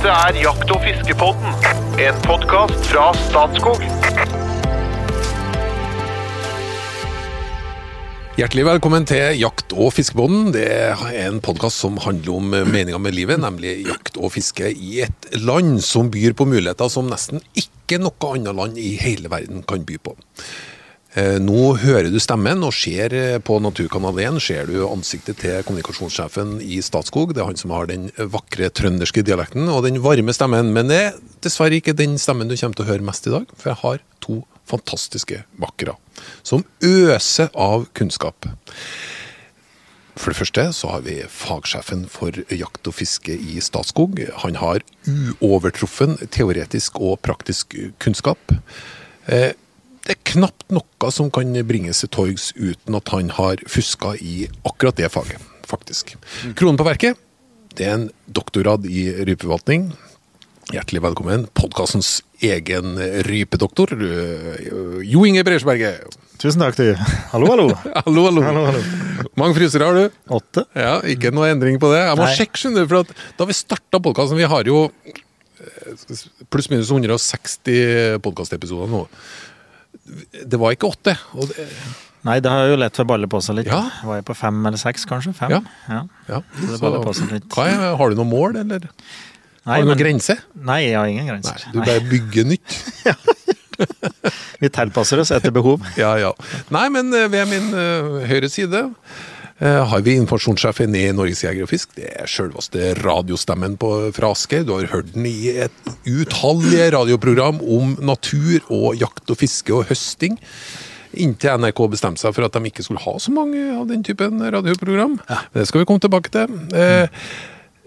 Dette er Jakt- og fiskepodden, en podkast fra Statskog. Hjertelig velkommen til Jakt- og fiskepodden. Det er en podkast som handler om meninga med livet, nemlig jakt og fiske i et land som byr på muligheter som nesten ikke noe annet land i hele verden kan by på. Eh, Nå hører du stemmen, og ser eh, på Naturkanal 1 ser du ansiktet til kommunikasjonssjefen i Statskog. Det er han som har den vakre trønderske dialekten og den varme stemmen. Men det er dessverre ikke den stemmen du kommer til å høre mest i dag, for jeg har to fantastiske makkere som øser av kunnskap. For det første så har vi fagsjefen for jakt og fiske i Statskog. Han har uovertruffen teoretisk og praktisk kunnskap. Eh, Det er knapt noe som kan bringes til torgs uten at han har fuska i akkurat det faget, faktisk. Kronen på verket, det er en doktorgrad i rypeforvaltning. Hjertelig velkommen, podkastens egen rypedoktor, eh, Jo Inge Bresberget. Tusen takk, du. Hallo, hallo. Hallo, hallo. Hallo, hallo. Mange frysere har du? Åtte. Ja, ikke noe endring på det. Jeg må Nei. sjekke, skjønner du, for at da vi starta podkasten Vi har jo eh, pluss minus 160 podkastepisoder nå. Det var ikke åtte. Det, Nei, det har jo lett for å balle på seg litt. Ja. Var jeg på fem eller seks, kanskje? Fem? Ja. ja. ja, det så, baller på seg litt. er, har du noe mål, eller Nei, har du noen men- grense? Nei, jeg har ingen Nei, grenser. du bare bygger nytt. Vi tilpasser oss etter behov. Ja, ja. Nei, men eh, ved min uh, høyre side har vi informasjonssjefen i Norges Jeger og Fisk. Det er selveste radiostemmen på, fra Asker. Du har hørt den i et utallige radioprogram om natur og jakt og fiske og høsting. Inntil NRK bestemte seg for at de ikke skulle ha så mange av den typen radioprogram. Det skal vi komme tilbake til. Eh,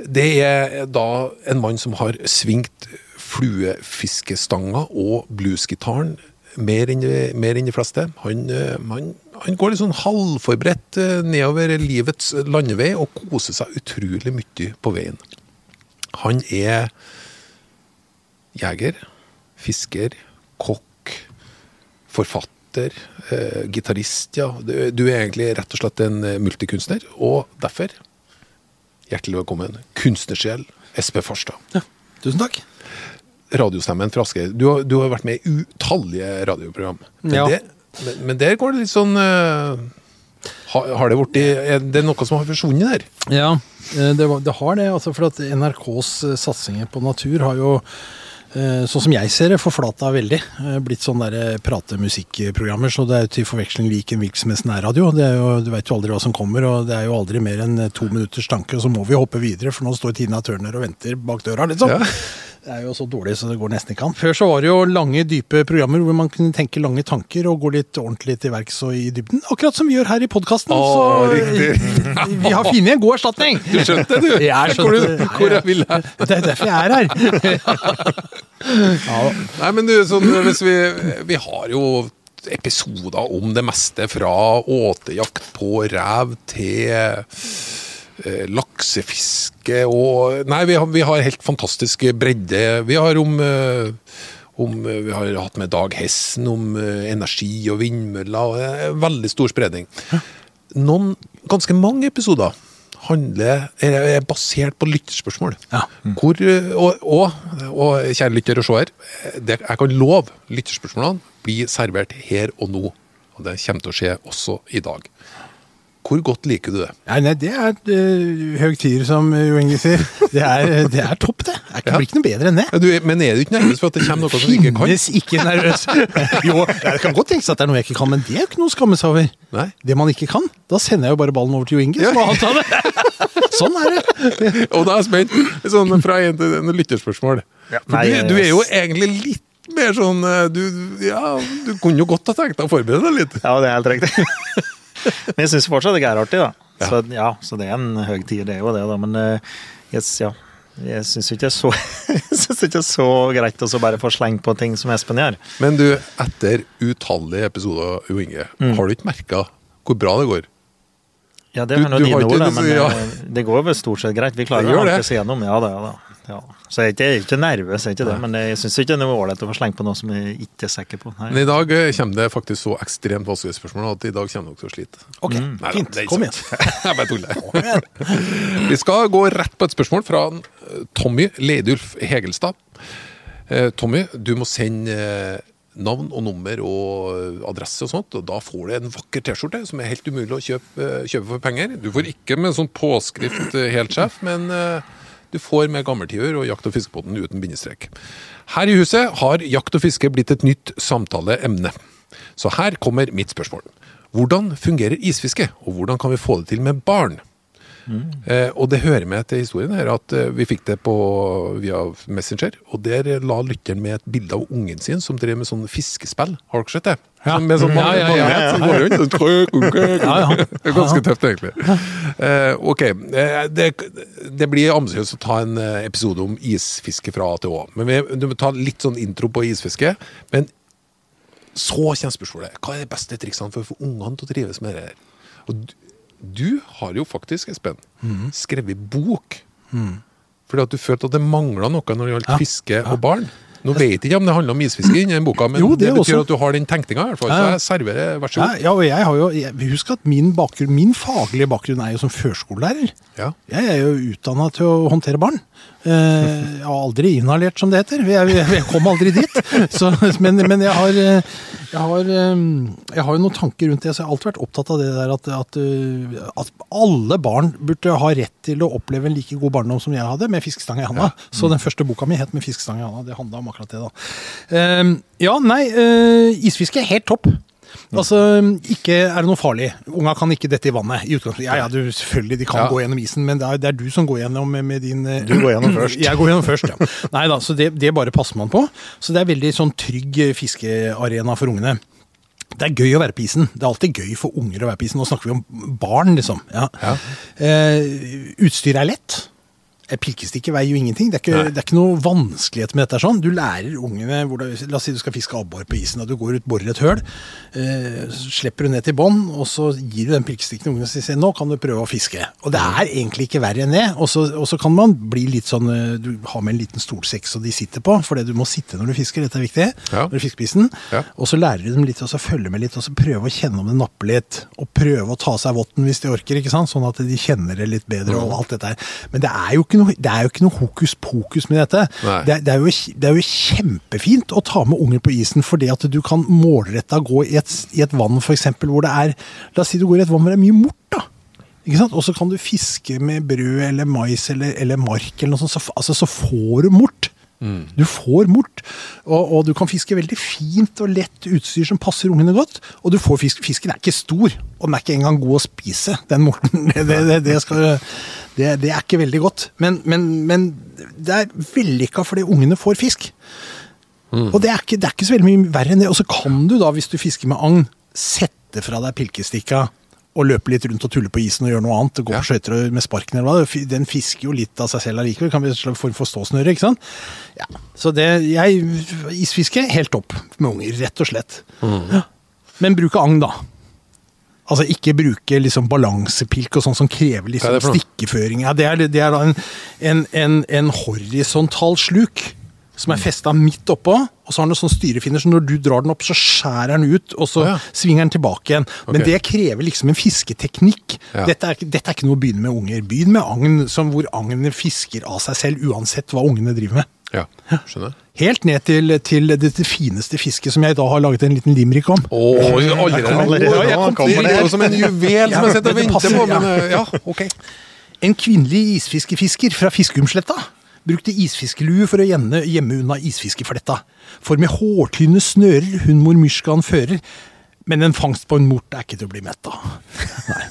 Det er da en mann som har svingt fluefiskestanga og bluesgitaren mer enn, mer enn de fleste. Han, eh, han, han går litt sånn halvforberedt eh, nedover livets landevei og koser seg utrolig mye på veien. Han er jeger, fisker, kokk, forfatter, eh, gitarist, ja. Du, du er egentlig rett og slett en eh, multikunstner, og derfor hjertelig velkommen, kunstnersjel Espe Farstad. Tusen takk. Radiostemmen fra Asker. Du, har- du har vært med i utallige radioprogram. Men, Ja. det, men, men der går det litt sånn uh, har, har det vært, Er det noe som har forsvunnet der? Ja, eh, det, det har det. Altså for at NRKs eh, satsinger på natur har jo, eh, sånn som jeg ser det, forflata veldig. Eh, Blitt sånn der pratemusikkprogrammer, så det er jo til forveksling lik en hvilken som helst nærradio. Det er du veit jo aldri hva som kommer, og det er jo aldri mer enn eh, to minutters tanke, og så må vi hoppe videre, for nå står Tina Turner og venter bak døra, liksom. Ja. Det er jo så dårlig så det går nesten ikke an. Før så var det jo lange, dype programmer hvor man kunne tenke lange tanker og gå litt ordentlig til verks og i dybden. Akkurat som vi gjør her i podkasten. Så vi har funnet en god erstatning. Du skjønte det, du? Jeg skjønte hvor jeg ville. Det er derfor jeg er her. Nei, men du, sånn, hvis vi, vi har jo episoder om det meste, fra åtejakt på rev til laksefiske og Nei, vi har, vi har helt fantastisk bredde. Vi har om, eh, om eh, Vi har hatt med Dag Hessen om eh, energi og vindmøller. og Veldig stor spredning. Noen, ganske mange episoder handler, er, er basert på lytterspørsmål. Ja. Hvor, eh, og, og, og kjære lytter og seer, jeg kan love lytterspørsmålene blir servert her og nå. Og det kommer til å skje også i dag. Hvor godt liker du det? Nei, nei, det er uh, høgtider, som Jo Inge sier. Det er, det er topp, det. Det Ja. blir ikke noe bedre enn det. Ja, Du, men er du ikke nervøs for at det kommer noe som du ikke kan? Finnes ikke nervøs. Jo, det kan godt tenkes at det er noe jeg ikke kan, men det er jo ikke noe å skamme seg over. Nei. Det man ikke kan, da sender jeg jo bare ballen over til Jo Inge, så må han ta det. Sånn er det. Og da er jeg spent. Sånn fra en til en lytterspørsmål. Ja, Nei, du, du er jo egentlig litt mer sånn eh, du, ja, du kunne jo godt ha tenkt deg å forberede deg litt. Ja, det er helt riktig. Men jeg syns fortsatt det er artig, da. Så, ja, så det er en høy tid, det er jo det, da. Men eh, yes, ja. jeg syns ikke det er så, ikke så greit å bare få slengt på ting som Espen gjør. Men du, etter utallige episoder, Jo Inge, Mm. har du ikke merka hvor bra det går? Ja, det er nå dine ord, men ja. eh, det går vel stort sett greit. Vi klarer å hanke oss gjennom. Ja da, ja da. Ja. Så jeg er ikke, jeg er ikke nervøs, jeg er ikke det, men jeg syns ikke det er ålreit å få slengt på noe som jeg ikke er sikker på. Nei. Men i dag eh, kommer det faktisk så ekstremt vanskelige spørsmål at i dag kommer dere til å slite. Ok, Nei fint. det er Kom igjen. Jeg bare tuller. Vi skal gå rett på et spørsmål fra eh, Tommy Leidulf Hegelstad. Eh, Tommy, du må sende navn og nummer og adresse og sånt, og da får du en vakker T-skjorte som er helt umulig å kjøpe, kjøpe for penger. Du får ikke med sånn påskrift helt sjef, men eh, du får med gammeltiur og jakt- og fiskebåten uten bindestrek. Her i huset har jakt og fiske blitt et nytt samtaleemne. Så her kommer mitt spørsmål. Hvordan fungerer isfiske, og hvordan kan vi få det til med barn? Eh, og det hører med til historien her at eh, vi fikk det på, via Messenger, og der la lytteren med et bilde av ungen sin som drev med sånn fiskespill. Har dere sett det? Ja. Med sånn Ja, ja, ja. Ja, er ganske tøft, egentlig. Eh, ok, eh, det, det blir ambisiøst å ta en eh, episode om isfiske fra A til Å. Men vi, du må ta litt sånn intro på isfiske. Men så kommer spørsmålet. Hva er de beste triksene for å få ungene til å trives med det her? Og du, har jo faktisk, Espen, mm. skrevet bok. Fordi at du følte at det mangla noe når det gjaldt Ja, fiske og barn. Nå vet jeg ikke om det handler om isfiske i den boka, men Jo, det det, betyr også. at du har den tenkninga. Så jeg serverer, vær så god. ja, og jeg har jo jeg, Husk at min, bakgrunn, min faglige bakgrunn er jo som førskolelærer. Ja. Jeg er jo utdanna til å håndtere barn. Eh, jeg har aldri inhalert, som det heter. Jeg, jeg, kom aldri dit. Så, men, men jeg har eh, jeg har, eh, jeg har jo noen tanker rundt det. Så jeg har alltid vært opptatt av det der at, at, at alle barn burde ha rett til å oppleve en like god barndom som jeg hadde, med fiskestang i handa. Så den første boka mi het 'Med fiskestang i handa'. Det handla om akkurat det, da. Eh, ja, nei, eh, isfiske er helt topp. Altså, ikke er det noe farlig. Unga kan ikke dette i vannet. i utgangspunktet. Ja, ja, du, selvfølgelig, de kan Ja. gå gjennom isen, men det er, det er du som går gjennom med, med din eh, Du går gjennom først. Jeg går gjennom først, ja. Nei da, så det, det bare passer man på. Så det er veldig sånn trygg fiskearena for ungene. Det er gøy å være på isen. Det er alltid gøy for unger å være på isen. Nå snakker vi om barn, liksom. Ja. Ja. Eh, utstyret er lett. Et pilkestikke veier jo ingenting. Det er, ikke, det er ikke noe vanskelighet med dette. sånn. Du lærer ungene hvordan, La oss si du skal fiske abbor på isen, og du går ut, borer et høl. Eh, slipper du ned til bånn, og så gir du den pilkestikken til ungene og sier nå kan du prøve å fiske. Og det er egentlig ikke verre enn det. Og så, kan man bli litt sånn eh, Du har med en liten stolsekk som de sitter på, for du må sitte når du fisker. Dette er viktig. Ja. Når du fisker på isen. Ja. Og så lærer du dem litt, og så følger med litt, og så prøve å kjenne om det napper litt. Og prøve å ta seg votten hvis de orker, ikke sant? sånn at de kjenner det litt bedre. og alt dette her. Men det er jo ikke noe, det er jo ikke noe hokus pokus med dette. Det, det, er jo, det er jo kjempefint å ta med unger på isen, fordi at du kan målretta gå i et, i et vann for eksempel, hvor det er La oss si du går i et vann hvor det er mye mort. da. Ikke sant? Og så kan du fiske med brød eller mais eller, eller mark, eller noe sånt, så, altså, så får du mort. Du får mort, og, og du kan fiske veldig fint og lett utstyr som passer ungene godt. Og du får fisk, fisken er ikke stor, og den er ikke engang god å spise. Den morten, det, det, det, skal, det, er ikke veldig godt. Men, men, men det er vellykka fordi ungene får fisk. Og det er, ikke, det er ikke så veldig mye verre enn det. Og så kan du da, hvis du fisker med agn, sette fra deg pilkestikka og løpe litt rundt og tulle på isen og gjøre noe annet. Gå Ja. på skøyter med sparken eller hva. Den fisker jo litt av seg selv allikevel. Kan bli en form for ståsnøre, ikke sant. Ja. Så det, jeg, isfiske, helt opp med unger, rett og slett. Ja. Men bruke agn, da. Altså ikke bruke liksom balansepilk og sånn som krever er liksom stikkeføring. Ja, det, er, det er da en, en, en, en horisontal sluk som er festa midt oppå, og så har den en sånn styrefinner, så når du drar den opp, så skjærer den ut, og så ja. svinger den tilbake igjen. Men det krever liksom en fisketeknikk. Ja. Dette, er, dette er ikke noe å begynne med unger. Begynn med agn som hvor agnene fisker av seg selv, uansett hva ungene driver med. Ja, skjønner. Helt ned til, til det, det fineste fisket som jeg da har laget en liten limerick om. Åh, allerede. Allerede, ja, jeg kom til det. som en juvel som jeg sitter og venter på. Men ja. ja, ok. En kvinnelig isfiskefisker fra Fiskumsletta brukte isfiskelue for å gjemme, gjemme unna isfiskefletta. For med hårtynne snører hun mor Myrskan fører. Men en fangst på en mort er ikke til å bli mett av. Nei.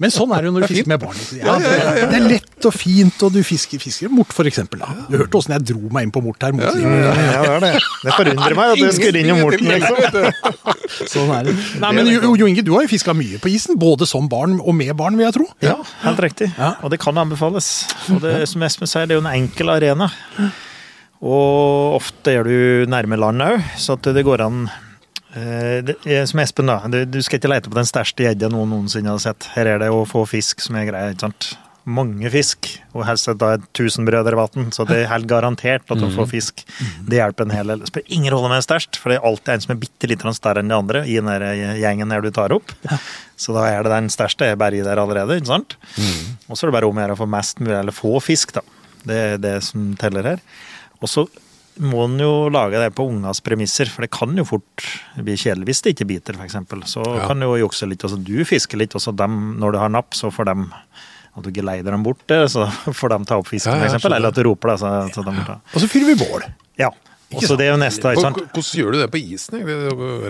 Men sånn er det jo når du fisker med barn. Ja, det, det er lett og fint, og du fisker, fisker mort, eksempel. Du hørte åssen jeg dro meg inn på mort her. Mot Ja, det ja, det. Det forundrer meg at du skulle inn i Morten, liksom. Sånn er det. Nei, men Jo, jo Inge, du har jo fiska mye på isen, både som barn og med barn, vil jeg tro. Ja, helt riktig. Ja. Og det kan anbefales. Og det, som Espen sier, det er jo en enkel arena. Og ofte er du nærme land òg, så at det går an det, er Som Espen, da. Du, du skal ikke lete på den største gjedda noen noensinne har sett. Her er det å få fisk som er greia. ikke sant? mange fisk, og helst da et tusenbrødrevann, så det er helt garantert at du får fisk. Det hjelper en hel del. Spiller ingen rolle med er størst, for det er alltid en som er bitte litt større enn de andre i den der gjengen der du tar opp. Så da er det den største er bare i der allerede, ikke sant? Og så er det bare om å gjøre å få mest mulig, eller få fisk, da. Det er det som teller her. Og så må en jo lage det på ungas premisser, for det kan jo fort bli kjedelig hvis det ikke biter, f.eks. Så Ja. kan du jo jukse litt. Også. du fisker litt, og så dem, når du har napp, så får dem at du geleider dem bort, eh, så får de ta opp fisken, Ja, ja, f.eks. Eller at du roper, da. Så, så de. Og så fyrer vi bål. Ja. Og så det er jo neste, ikke sant. Hvordan gjør du det på isen?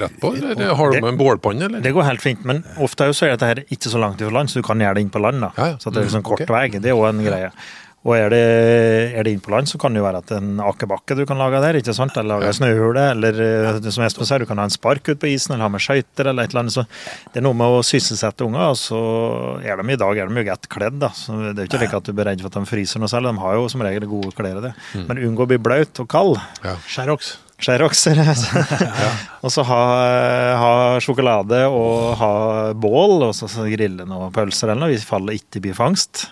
Rett på, eller har du med en bålpanne, eller? Det går helt fint, men ofte er jo så er dette her ikke så langt fra land, så du kan gjøre det inn på land. da. Så det er sånn Mm, kort okay. vei. Det er jo en greie. Og er det, er det inn på land, så kan det jo være at en akebakke du kan lage der. ikke sant? Eller lage snøhule, eller eh, som Espen sier, du kan ha en spark ut på isen, eller ha med skøyter, eller et eller annet. Så det er noe med å sysselsette unger, og så er de i dag er de jo godt kledd, da. Så det er jo ikke slik at du er redd for at de fryser noe særlig. De har jo som regel gode klær i det. Mm. Men unngå å bli blaut og kald. Ja. Sherrox. Sherrox. og så ha, ha sjokolade og ha bål, og så så grille noen pølser eller noe, i fall det ikke blir fangst.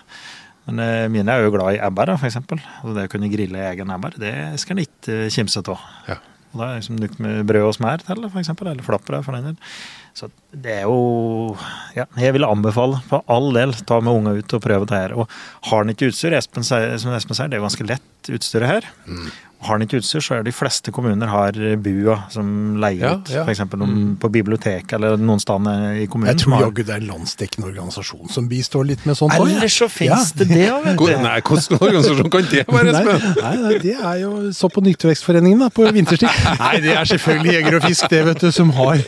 Men eh, mine er jo glad i ebber, f.eks. Altså det å kunne grille egen ebber, det skal en ikke kimse av. Ja. Og da er det liksom nok med brød og smør til, eksempel, eller flapper, for den del. Så det er jo Ja, jeg vil anbefale for all del ta med unga ut og prøve det her. Og har en ikke utstyr, Espen, som Espen sier, det er jo ganske lett utstyret her. Mm. Har en ikke utstyr, så er det de fleste kommuner har bua som leier Ja, ut. ja. Mm. For eksempel om, på biblioteket eller noen steder i kommunen. Jeg tror jaggu det er en landsdekkende organisasjon som bistår litt med sånt. Ellers så finnes det det òg, vet du. Nei, hvordan organisasjon kan det være, Nei, Espen? nei, nei, det er jo så på Nyttevekstforeningen da, på vinterstid. Nei, det er selvfølgelig Jeger og Fisk, det vet du, som har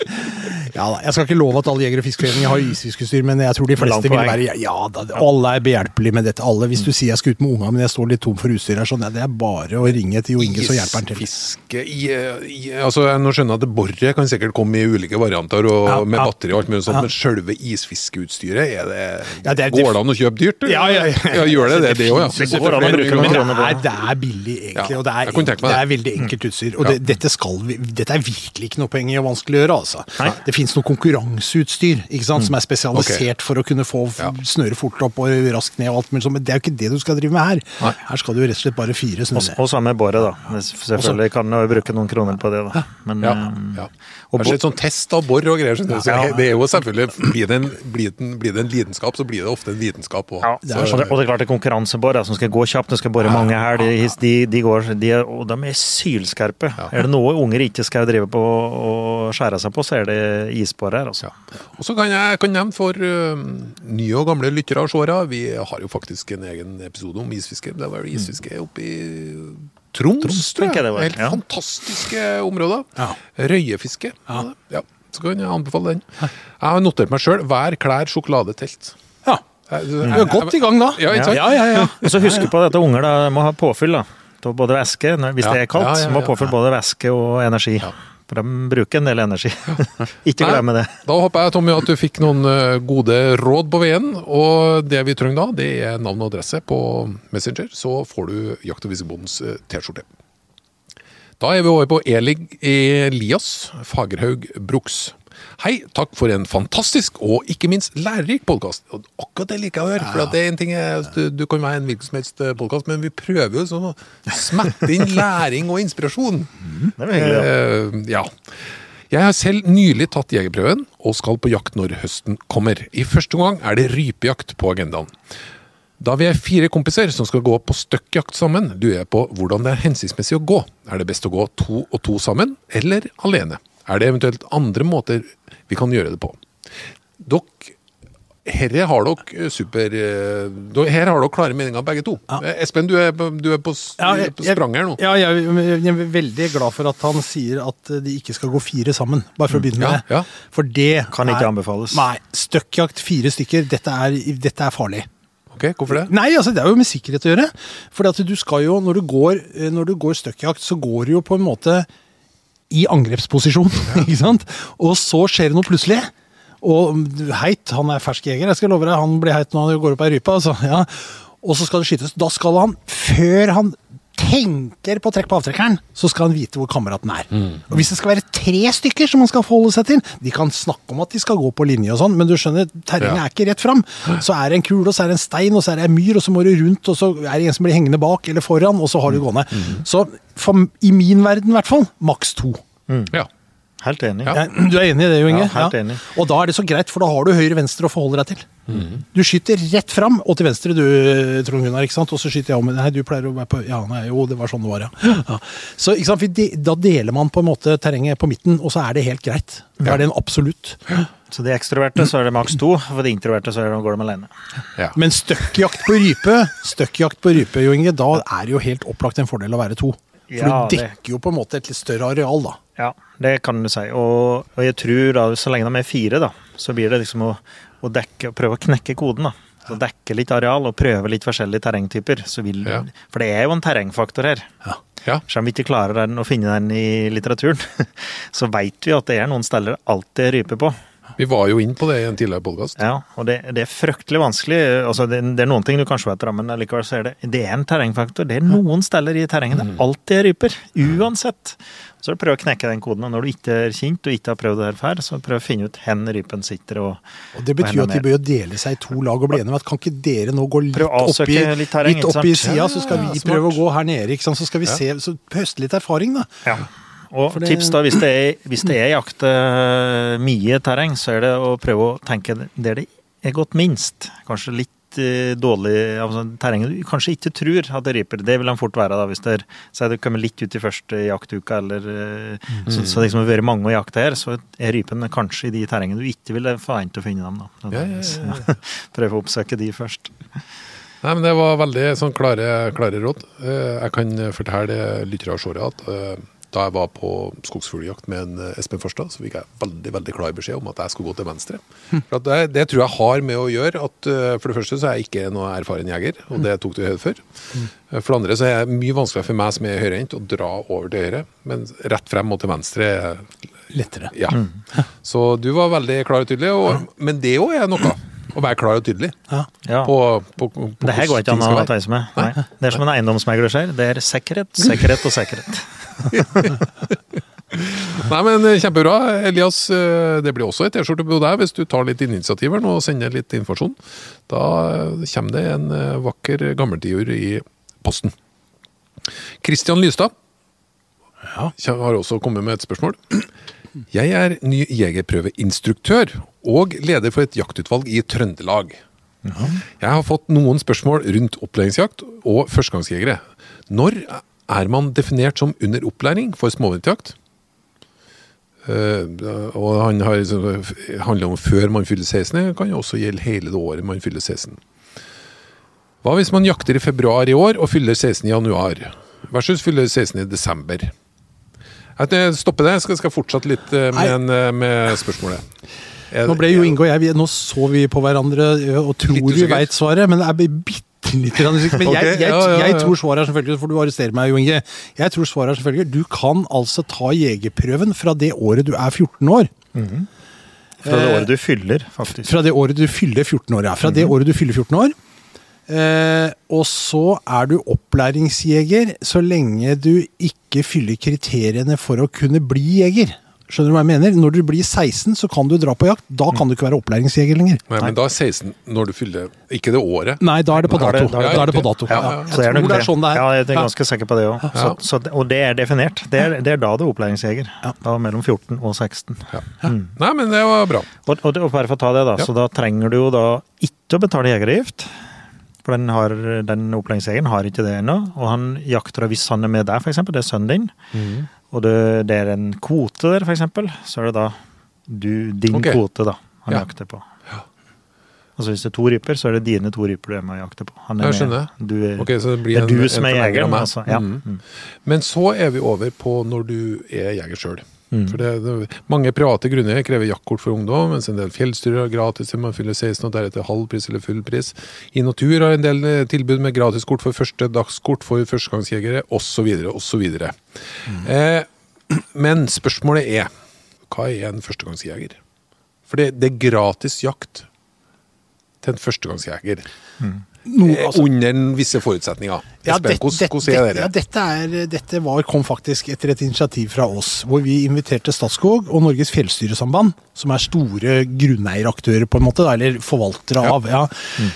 Ja da, Jeg skal ikke love at alle Jeger- og fiskeforeninger har isfiskeutstyr, men jeg tror de fleste vil være Ja da, alle er behjelpelige med dette. Alle, Hvis du sier jeg skal ut med unga, men jeg står litt tom for utstyr her, sånn, ja, det er bare å ringe til Jo Inge, så hjelper han til. Isfiske i, i altså Nå skjønner jeg at boret kan sikkert komme i ulike varianter og Ja, med ja. batteri og alt mulig sånt, Ja. men selve isfiskeutstyret, er det, Ja, det er- Går det an å kjøpe dyrt? eller? Ja, ja, ja. gjør det det, det òg, ja? Det går an å bruke noen kroner på det. det er billig, egentlig. Ja, og det er, jeg kunne tenkt meg det det. er veldig enkelt utstyr. Og Ja. det, dette, skal vi, dette er virkelig ikke noe poeng i å vanskeliggjøre, altså. Nei. Det fins noe konkurranseutstyr ikke sant, som er spesialisert for å kunne få Ja. snøre fort opp og raskt ned og alt sånn, men det er jo ikke det du skal drive med her. Nei. Her skal du rett og slett bare fire Og, og samme båret, da. Selvfølgelig kan du bruke noen kroner på det, da. Men Ja, eh, ja. og Kanskje et sånn test av bor og greier. Så Ja. det er jo selvfølgelig, Blir det, en, blir, det en, blir det en lidenskap, så blir det ofte en vitenskap òg. Ja, og, det, og det er klart det er konkurransebor som skal gå kjapt, det skal bore mange her, de, de, de går, de er, og de er sylskarpe. Er det noe unger ikke skal drive på og skjære seg på, så er det isbår her. Ja. Og så kan jeg kan nevne for uh, nye og gamle lyttere og seere, vi har jo faktisk en egen episode om isfiske. Det var jo isfiske oppe i Troms, Troms, tror jeg jeg. Helt ja. fantastiske områder. Ja. Røyefiske. Ja. Så kan jeg anbefale den. Jeg har notert meg sjøl. Vær klær, sjokolade, telt. Ja. Du er godt i gang da. Ja. Ja, ja. Og så husk på at unger da, må ha påfyll da, både væske, hvis det er kaldt, må ja. påfyll både væske og energi. For de bruker en del energi. ikke glemme det. Da håper jeg Tommy, at du fikk noen eh, gode råd på veien. Og det vi trenger da, det er navn og adresse på Messenger. Så får du Jakt- og fiskebondens eh, T-skjorte. Da er vi over på Elig Elias Fagerhaug Bruks. Hei, takk for en fantastisk og ikke minst lærerik podkast. Akkurat det liker jeg å høre. For det er en ting jeg, du, du kan være en hvilken som helst podkast, men vi prøver jo sånn å smette inn læring og inspirasjon. Det er hyggelig. Ja. Eh, ja. Jeg har selv nylig tatt jegerprøven og skal på jakt når høsten kommer. I første gang er det rypejakt på agendaen. Da vi er fire kompiser som skal gå på støkkjakt sammen, lurer jeg på hvordan det er hensiktsmessig å gå. Er det best å gå to og to sammen, eller alene? Er det eventuelt andre måter vi kan gjøre det på? Dere herre har dere super Her har dere klare meninger begge to. Ja. Espen, du er, på- du er på, Ja, jeg, på sprang her nå. Ja, jeg, jeg er veldig glad for at han sier at de ikke skal gå fire sammen. Bare for å begynne med Ja, det. ja. For det Kan ikke er- anbefales. Nei. Støkkjakt fire stykker, dette er, dette er farlig. Ok, Hvorfor det? Nei, altså det er jo med sikkerhet å gjøre. For du skal jo, når du går, eh, når du går støkkjakt, så går du jo på en måte i angrepsposisjon, ikke sant? Og så skjer det noe plutselig. Og heit, han er fersk jeger, jeg skal love deg, han blir heit når han går opp ei rype. Altså, ja. Og så skal det skytes. Da skal han, før han tenker på trekk på avtrekkeren, så skal han vite hvor kameraten er. Og hvis det skal være tre stykker som man skal forholde seg til, de kan snakke om at de skal gå på linje og sånn, men du skjønner, terrenget Ja. er ikke rett fram. Så er det en kule, og så er det en stein, og så er det en myr, og så må du rundt, og så er det en som blir hengende bak eller foran, og så har du gående. Så for, i min verden i hvert fall, maks to. Ja. Helt enig. Ja. Du er enig i det, Jo Inge? Ja, helt enig. Og da er det så greit, for da har du høyre-venstre å forholde deg til. Du skyter rett fram og til venstre, du, Trond Gunnar, ikke sant? og så skyter jeg om. Nei, du pleier å være på Ja, nei, jo, det var sånn det var, ja. ja. Så ikke sant? De, da deler man på en måte terrenget på midten, og så er det helt greit. Da er det en absolutt. Så de ekstroverte så er det maks to, for de introverte så er det, går de alene. ja. Men støkkjakt på rype, støkkjakt på rype, Jo Inge, da er det jo helt opplagt en fordel å være to. For Ja, du det- dekker jo på en måte et litt større areal, da. Ja, det kan du si. Og, og jeg tror da, så lenge de er fire, da, så blir det liksom å, å dekke, prøve å knekke koden. da. Så Dekke litt areal og prøve litt forskjellige terrengtyper. Så vil, Ja. For det er jo en terrengfaktor her. ja. Selv om vi ikke klarer den, å finne den i litteraturen, så veit vi at det er noen steder alltid er rype på. Vi var jo inn på det i en tidligere podkast. Ja, og det, det er fryktelig vanskelig. Altså, det, det er noen ting du kanskje vet, men likevel så er det, det er en terrengfaktor. Det er noen steder i terrenget det alltid er ryper. Uansett. Så er det prøv å knekke den koden. Og når du ikke er kjent og ikke har prøvd det her før, så prøv å finne ut hvor rypen sitter. og Og Det betyr jo at de bør dele seg i to lag og bli enige om at kan ikke dere nå gå litt opp i, litt terreng, litt opp i ikke sant? sida, så skal vi smart. prøve å gå her nede, så skal vi Ja. se, så høste litt erfaring, da. Ja. Og det- tips da, hvis det er, hvis det er jakt eh, mye terreng, så er det å prøve å tenke der det er gått minst. Kanskje litt eh, dårlig altså, terreng du kanskje ikke tror at det ryper. Det vil han fort være da, hvis det er, så er det kommet litt ut i første jaktuka, eller mm. så, så liksom det har vært mange å jakte her, så er rypen kanskje i de terrengene du ikke ville forvente å finne dem. da. Ja, ja, ja. Prøve å oppsøke de først. Nei, men Det var veldig sånn klare, klare råd. Eh, Jeg kan fortelle lyttere av Sjåre at eh, da jeg var på skogsfugljakt med en eh, Espen Forstad, så fikk jeg veldig veldig klar beskjed om at jeg skulle gå til venstre. For at det, det tror jeg har med å gjøre at eh, for det første så er jeg ikke noe erfaren jeger, og det tok du høyde for. Eh, For det andre så er det mye vanskeligere for meg som er høyrehendt å dra over til høyre, men rett frem og til venstre er Lettere. ja. Så du var veldig klar og tydelig, og, men det òg er noe. Å være klar og tydelig Ja. Ja. på, på, på Det her går ikke an å tøyse med. Nei. Det er som en eiendomsmegler sier. Det er sikkerhet, sikkerhet og sikkerhet. Nei, men eh, Kjempebra. Elias, eh, det blir også et T-skjorte på deg hvis du tar litt initiativer nå og sender litt informasjon. Da eh, kommer det en vakker gammeltiur i posten. Kristian Lystad Ja. har også kommet med et spørsmål. Jeg er ny jegerprøveinstruktør og leder for et jaktutvalg i Trøndelag. Jeg har fått noen spørsmål rundt opplæringsjakt og førstegangsjegere. Når er man definert som under opplæring for småviltjakt? Eh, og han har, liksom- handler om før man fyller 16, det kan jo også gjelde hele det året man fyller 16. Hva hvis man jakter i februar i år og fyller 16 i januar, versus fyller 16 i desember? Jeg stopper det, jeg skal, skal fortsette litt eh, med, en, eh, med spørsmålet. Jeg, Nå ble jo Inge og jeg, vi- nå så vi på hverandre og tror vi veit svaret, men det er bitte litt grann usikker. Men jeg, jeg, jeg, jeg tror svaret er selvfølgelig, for du arresterer meg jo Inge, jeg tror svaret er selvfølgelig, du kan altså ta jegerprøven fra det året du er 14 år. Fra det året du fyller, faktisk. Fra det året du fyller 14 år, ja. Fra det året du fyller 14 år. Eh, og så er du opplæringsjeger så lenge du ikke fyller kriteriene for å kunne bli jeger. Skjønner du hva jeg mener? Når du blir 16, så kan du dra på jakt. Da kan du ikke være opplæringsjeger lenger. Nei, men da er 16 når du fyller Ikke det året. Nei, da er det på dato. da er det- Da er det på dato. Ja, Jeg tror det er sånn det er. Ja, jeg er ganske sikker på det òg. Og det er definert. Det er, det er da du er opplæringsjeger. Da mellom 14 og 16. Ja. Nei, men det var bra. Og, og, og bare for å ta det, da. Ja. Så da trenger du jo da ikke å betale jegeravgift. For den, har, den opplæringsjegeren har ikke det ennå. Og han jakter og hvis han er med der, f.eks. Det er sønnen din. mm. Og det, det er en kvote der, f.eks. Så er det da du, din okay. kvote da han Ja. jakter på. Altså Hvis det er to ryper, så er det dine to ryper du er med og jakter på. Han er Jeg skjønner. med. Du er, okay, så det blir det er en- du en som er jegeren. Altså. Ja. Mhm. Mm. Men så er vi over på når du er jeger sjøl. Mm. For det, det, mange private grunner krever jaktkort for ungdom, mens en del fjellstyrer har gratis til man fyller 16 og deretter halv pris eller full pris. I Natur har en del eh, tilbud med gratiskort for første dagskort for førstegangsjegere, osv., osv. Mm. Eh, men spørsmålet er hva er en førstegangsjeger? For det, det er gratis jakt til en førstegangsjeger. No, eh, altså- under visse forutsetninger. Ja, det- det- det-? Ja, dette, er, dette var, kom faktisk etter et initiativ fra oss, hvor vi inviterte Statskog og Norges fjellstyresamband, som er store grunneieraktører på en måte, da, eller forvaltere Ja. av, ja,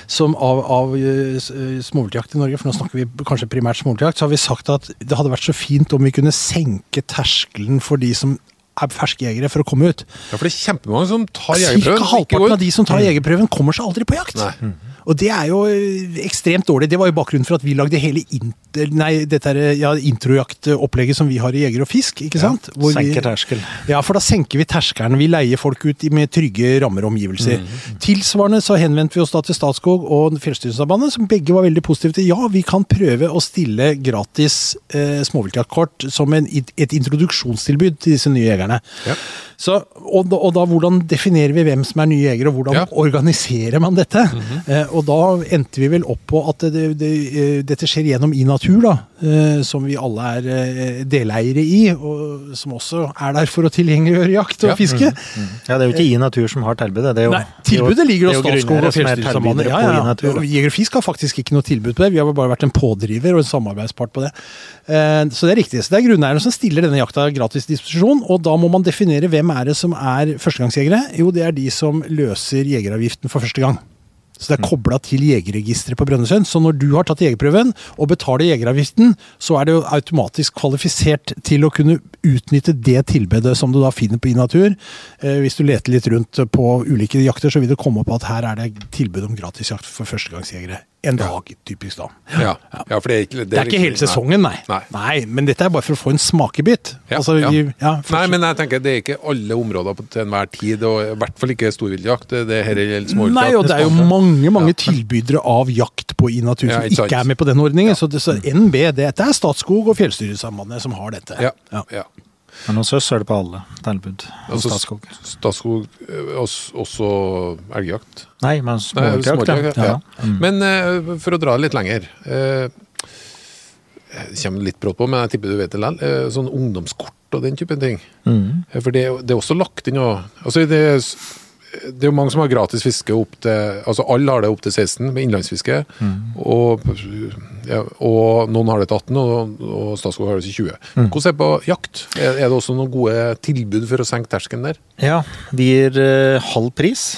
som av, av eh, eh, småviltjakt i Norge, for nå snakker vi kanskje primært småviltjakt, så har vi sagt at det hadde vært så fint om vi kunne senke terskelen for de som er ferske jegere for å komme ut. Ja, for det er kjempemange som tar jegerprøven. Cirka halvparten av de som tar jegerprøven, kommer seg aldri på jakt. Nei. Og det er jo eh, ekstremt dårlig. Det var jo bakgrunnen for at vi lagde hele inter, nei, dette er, ja, introjaktopplegget som vi har i Jeger og Fisk. ikke sant? Hvor Senker terskel. Ja, for da senker vi terskelen. Vi leier folk ut med trygge rammer og omgivelser. Tilsvarende så henvendte vi oss da til Statskog og Fjellstyressambandet, som begge var veldig positive til ja, vi kan prøve å stille gratis eh, småviltjaktkort som en, et introduksjonstilbud til disse nye jegerne. Ja. Så, og, og da hvordan definerer vi hvem som er nye jegere, og hvordan Ja. organiserer man dette? eh, og da endte vi vel opp på at det, det, eh, dette skjer gjennom i natur, da, eh, som vi alle er eh, deleiere i, og som også er der for å tilgjengeliggjøre jakt og Ja. fiske. Ja, det er jo ikke i natur som har tilbudet. Det er jo, Nei, tilbudet ligger hos Statskog og tilbydere Ja, på ja. Og Jeger og Fisk har faktisk ikke noe tilbud på det. Vi har bare vært en pådriver og en samarbeidspart på det. Eh, Så det er riktig. Så det er grunneierne som stiller denne jakta gratis disposisjon, og da må man definere hvem er det som er førstegangsjegere. Jo, det er de som løser jegeravgiften for første gang. Så det er kobla til jegerregisteret på Brønnøysund. Så når du har tatt jegerprøven og betaler jegeravgiften, så er det jo automatisk kvalifisert til å kunne utnytte det tilbudet som du da finner på Inatur. Eh, hvis du leter litt rundt på ulike jakter, så vil det komme opp at her er det tilbud om gratisjakt for førstegangsjegere. En dag, typisk da. Ja. ja, for det er ikke Det er ikke hele sesongen, nei. Nei. Men dette er bare for å få en smakebit. Ja, Altså, ja. vi- ja, Nei, men jeg tenker det er ikke alle områder på, til enhver tid, og i hvert fall ikke storviltjakt. Det, det her gjelder småviltjakt. Nei, og det er jo mange mange tilbydere av jakt på i natur som ikke ikke er med på den ordningen. Så, det, så NB, det, dette er Statskog og Fjellstyresambandet som har dette. Ja, Ja. Men hos oss er det på alle tilbud. Altså, Statskog. Statskog, eh, også, elgjakt. Nei, men småviltjakt, ja. ja. ja. Mm. Men eh, for å dra det litt lenger eh, Det kommer litt brått på, men jeg tipper du vet det likevel. Sånn ungdomskort og den typen ting. Mm. For det, det er også lagt inn og, altså det, det er jo mange som har gratis fiske opp til altså Alle har det opp til 16 med innlandsfiske. Mm. Og, ja, og noen har det til 18, og, og Statskog har det til 20. Mm. Hvordan er det på jakt? Er, er det også noen gode tilbud for å senke terskelen der? Ja, vi gir eh, halv pris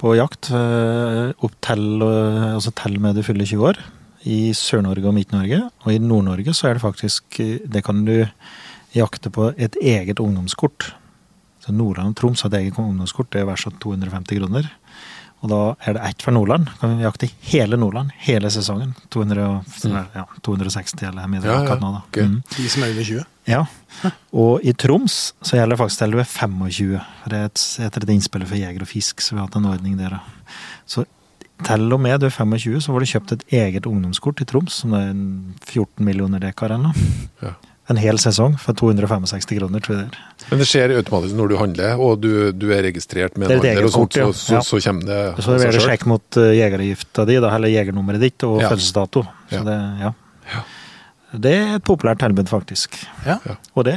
på jakt eh, opp til, eh, altså til med det fyller 20 år. I Sør-Norge og Midt-Norge. Og i Nord-Norge så er det faktisk eh, Det kan du jakte på et eget ungdomskort. Så Nordland og Troms har et eget ungdomskort. Det er verdt 250 kroner. Og da er det ett for Nordland. Kan vi jakte hele Nordland hele sesongen. 200, mm. ja, 260 eller mer. Ja, ja, nå. Mm. De som er under 20. Ja. Og i Troms så gjelder det faktisk til du er 25. Det er et, etter et innspill for Jeger og Fisk, så vi har hatt en ordning der. Så til og med du er 25, så får du kjøpt et eget ungdomskort i Troms, som er 14 millioner dekar eller noe. Ja. En hel sesong for 265 kroner, tror jeg det er. Men det skjer automatisk når du handler, og du, du er registrert med er en handler, og så, så, så, så kommer det Så av er seg det sjekk mot jegergifta jegeravgifta di, eller jegernummeret ditt, og Ja. fødselsdato. Så Ja. det, ja. Ja. Det er et populært tilbud, faktisk. Ja. Og det,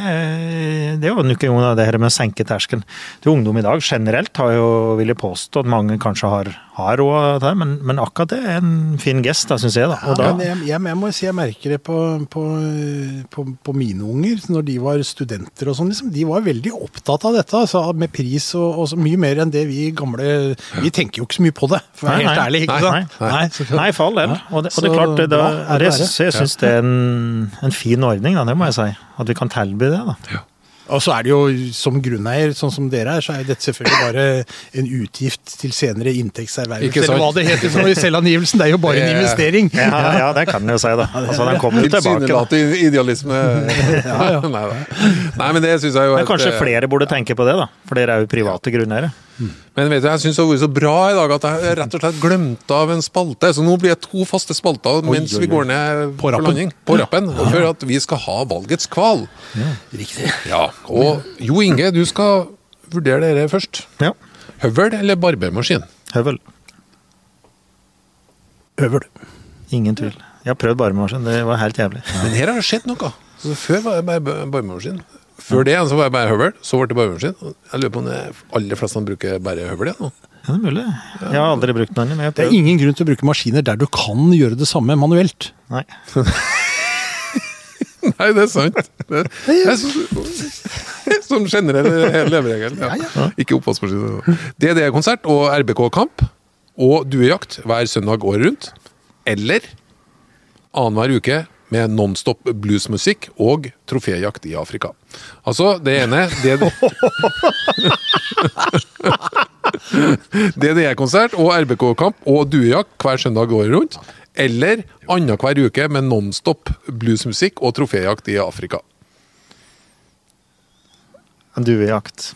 det er jo nok en gang det her med å senke terskelen. Til Ungdom i dag generelt har jo, vil jeg påstå, at mange kanskje har, har råd til det, men, men akkurat det er en fin gest, syns jeg. da. Og Ja, da men jeg, jeg, jeg må si jeg merker det på, på, på, på mine unger, når de var studenter og sånn. Liksom, de var veldig opptatt av dette, altså, med pris og, og så mye mer enn det vi gamle Vi tenker jo ikke så mye på det, for å være helt ærlig. ikke Nei, sant? nei. nei, Nei, for all del. Og det, og det er klart, det, da, så jeg syns det er en, en fin ordning, da, det må jeg si. At vi kan tilby det. da. Og så er det jo, som grunneier, sånn som dere er, så er dette selvfølgelig bare en utgift til senere Ikke inntektservervelse. Eller hva det heter for noe i selvangivelsen. Det er jo bare en er- investering. Ja, ja, det kan en jo si, da. Altså, Den kommer jo tilbake. Tilsynelatende idealisme. ja, ja. Nei, men det syns jeg jo Men kanskje eh, flere burde tenke på det, da. For dere er jo private grunneiere. Men vet du, jeg syns det har vært så bra i dag at jeg rett og slett glemte av en spalte. Så nå blir det to faste spalter mens oi, vi går ned På på landing. På rappen. og For at vi skal ha valgets kval. Ja. Riktig. Ja, Og Jo Inge, du skal vurdere dere først. Ja. Høvel eller barbermaskin? Høvel. Høvel. Ingen tvil. Jeg har prøvd barbemaskin, det var helt jævlig. Men her har det skjedd noe. Så før var det bare bar- barbermaskin. Før det så var jeg bare høvel, så ble det bare barbermaskin. Jeg lurer på om de aller fleste bruker bare høvel igjen nå. Ja, det er mulig. Jeg har aldri brukt den. Men Det er ingen grunn til å bruke maskiner der du kan gjøre det samme manuelt. Nei. Nei, det er sant. Det, det er så, som generell leveregel. Ja. Ikke oppvaskmaskin. DDE-konsert og RBK-kamp og duejakt hver søndag året rundt. Eller annenhver uke med nonstop bluesmusikk og troféjakt i Afrika. Altså, det ene det, DDE-konsert og RBK-kamp og duejakt hver søndag året rundt. Eller annenhver uke med nonstop bluesmusikk og troféjakt i Afrika. Duejakt.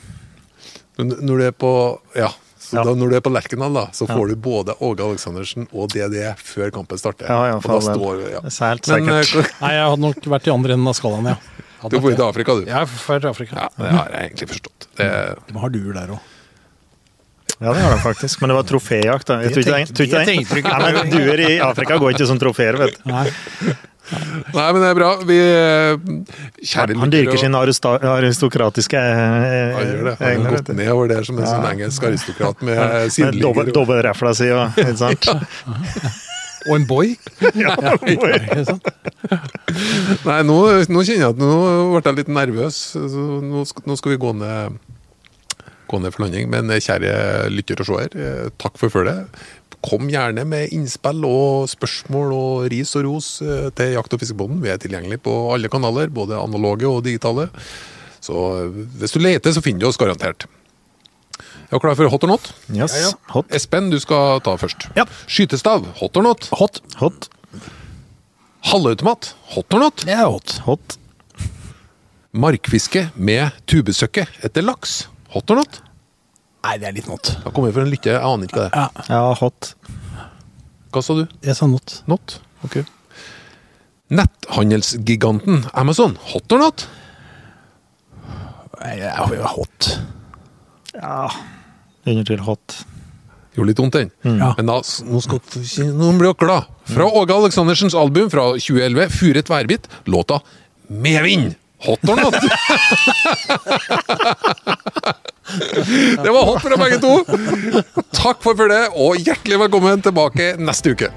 Når du er på ja, så Ja. da, når du er på Lerkendal, da, så får du både Åge Aleksandersen og DDE før kampen starter. Ja, ja, Og da står, ja. Er Men eh. Nei, jeg hadde nok vært i andre enden av skalaen, ja. Hadde du får til Afrika, du. Jeg er fra Afrika. Ja, det har jeg egentlig forstått. Det, De har duer der òg. Ja, det har de faktisk. Men det var troféjakt, da. Jeg tror ikke tenkte- ikke det Duer i Afrika går ikke som trofeer, vet du. Nei. nei, men det er bra. Vi eh, Kjære Han dyrker sine aristokratiske eh, Han gjør det. Han har gått nedover ned over der som en sånn engelsk aristokrat med sideligger. dobbeltrefla si og ikke sant? Og en boy. Ja, en boy. Nei, nå, nå kjenner jeg at nå ble jeg litt nervøs. Nå, nå skal vi gå ned, gå ned for landing. Men eh, kjære lytter og seer, eh, takk for følget. Kom gjerne med innspill og spørsmål og ris og ros eh, til Jakt- og fiskebonden. Vi er tilgjengelig på alle kanaler, både analoge og digitale. Så hvis du leter, så finner du oss garantert. Er du klar for hot or not? Yes. Hot. Espen, du skal ta først. Ja. Skytestav, hot or not? Hot. Hot. Halvautomat, hot or not? Er hot. Hot. Markfiske med tubesøkke etter laks. Hot or not? Nei, det er litt not. Da kommer vi for en lykke, jeg aner ikke hva det er. Ja, Ja, hot. Hva sa du? jeg sa not. Not? Ok. Netthandelsgiganten Amazon. Hot or not? Det er hot. Ja. Under til hot. Gjorde litt vondt, den. Ja. Men da, nå, skal, noen blir dere glad. Fra Åge Aleksandersens album fra 2011, 'Furet værbitt', låta 'Medvind'. Hot or not? det var hot fra begge to. Takk for følget, og hjertelig velkommen tilbake neste uke.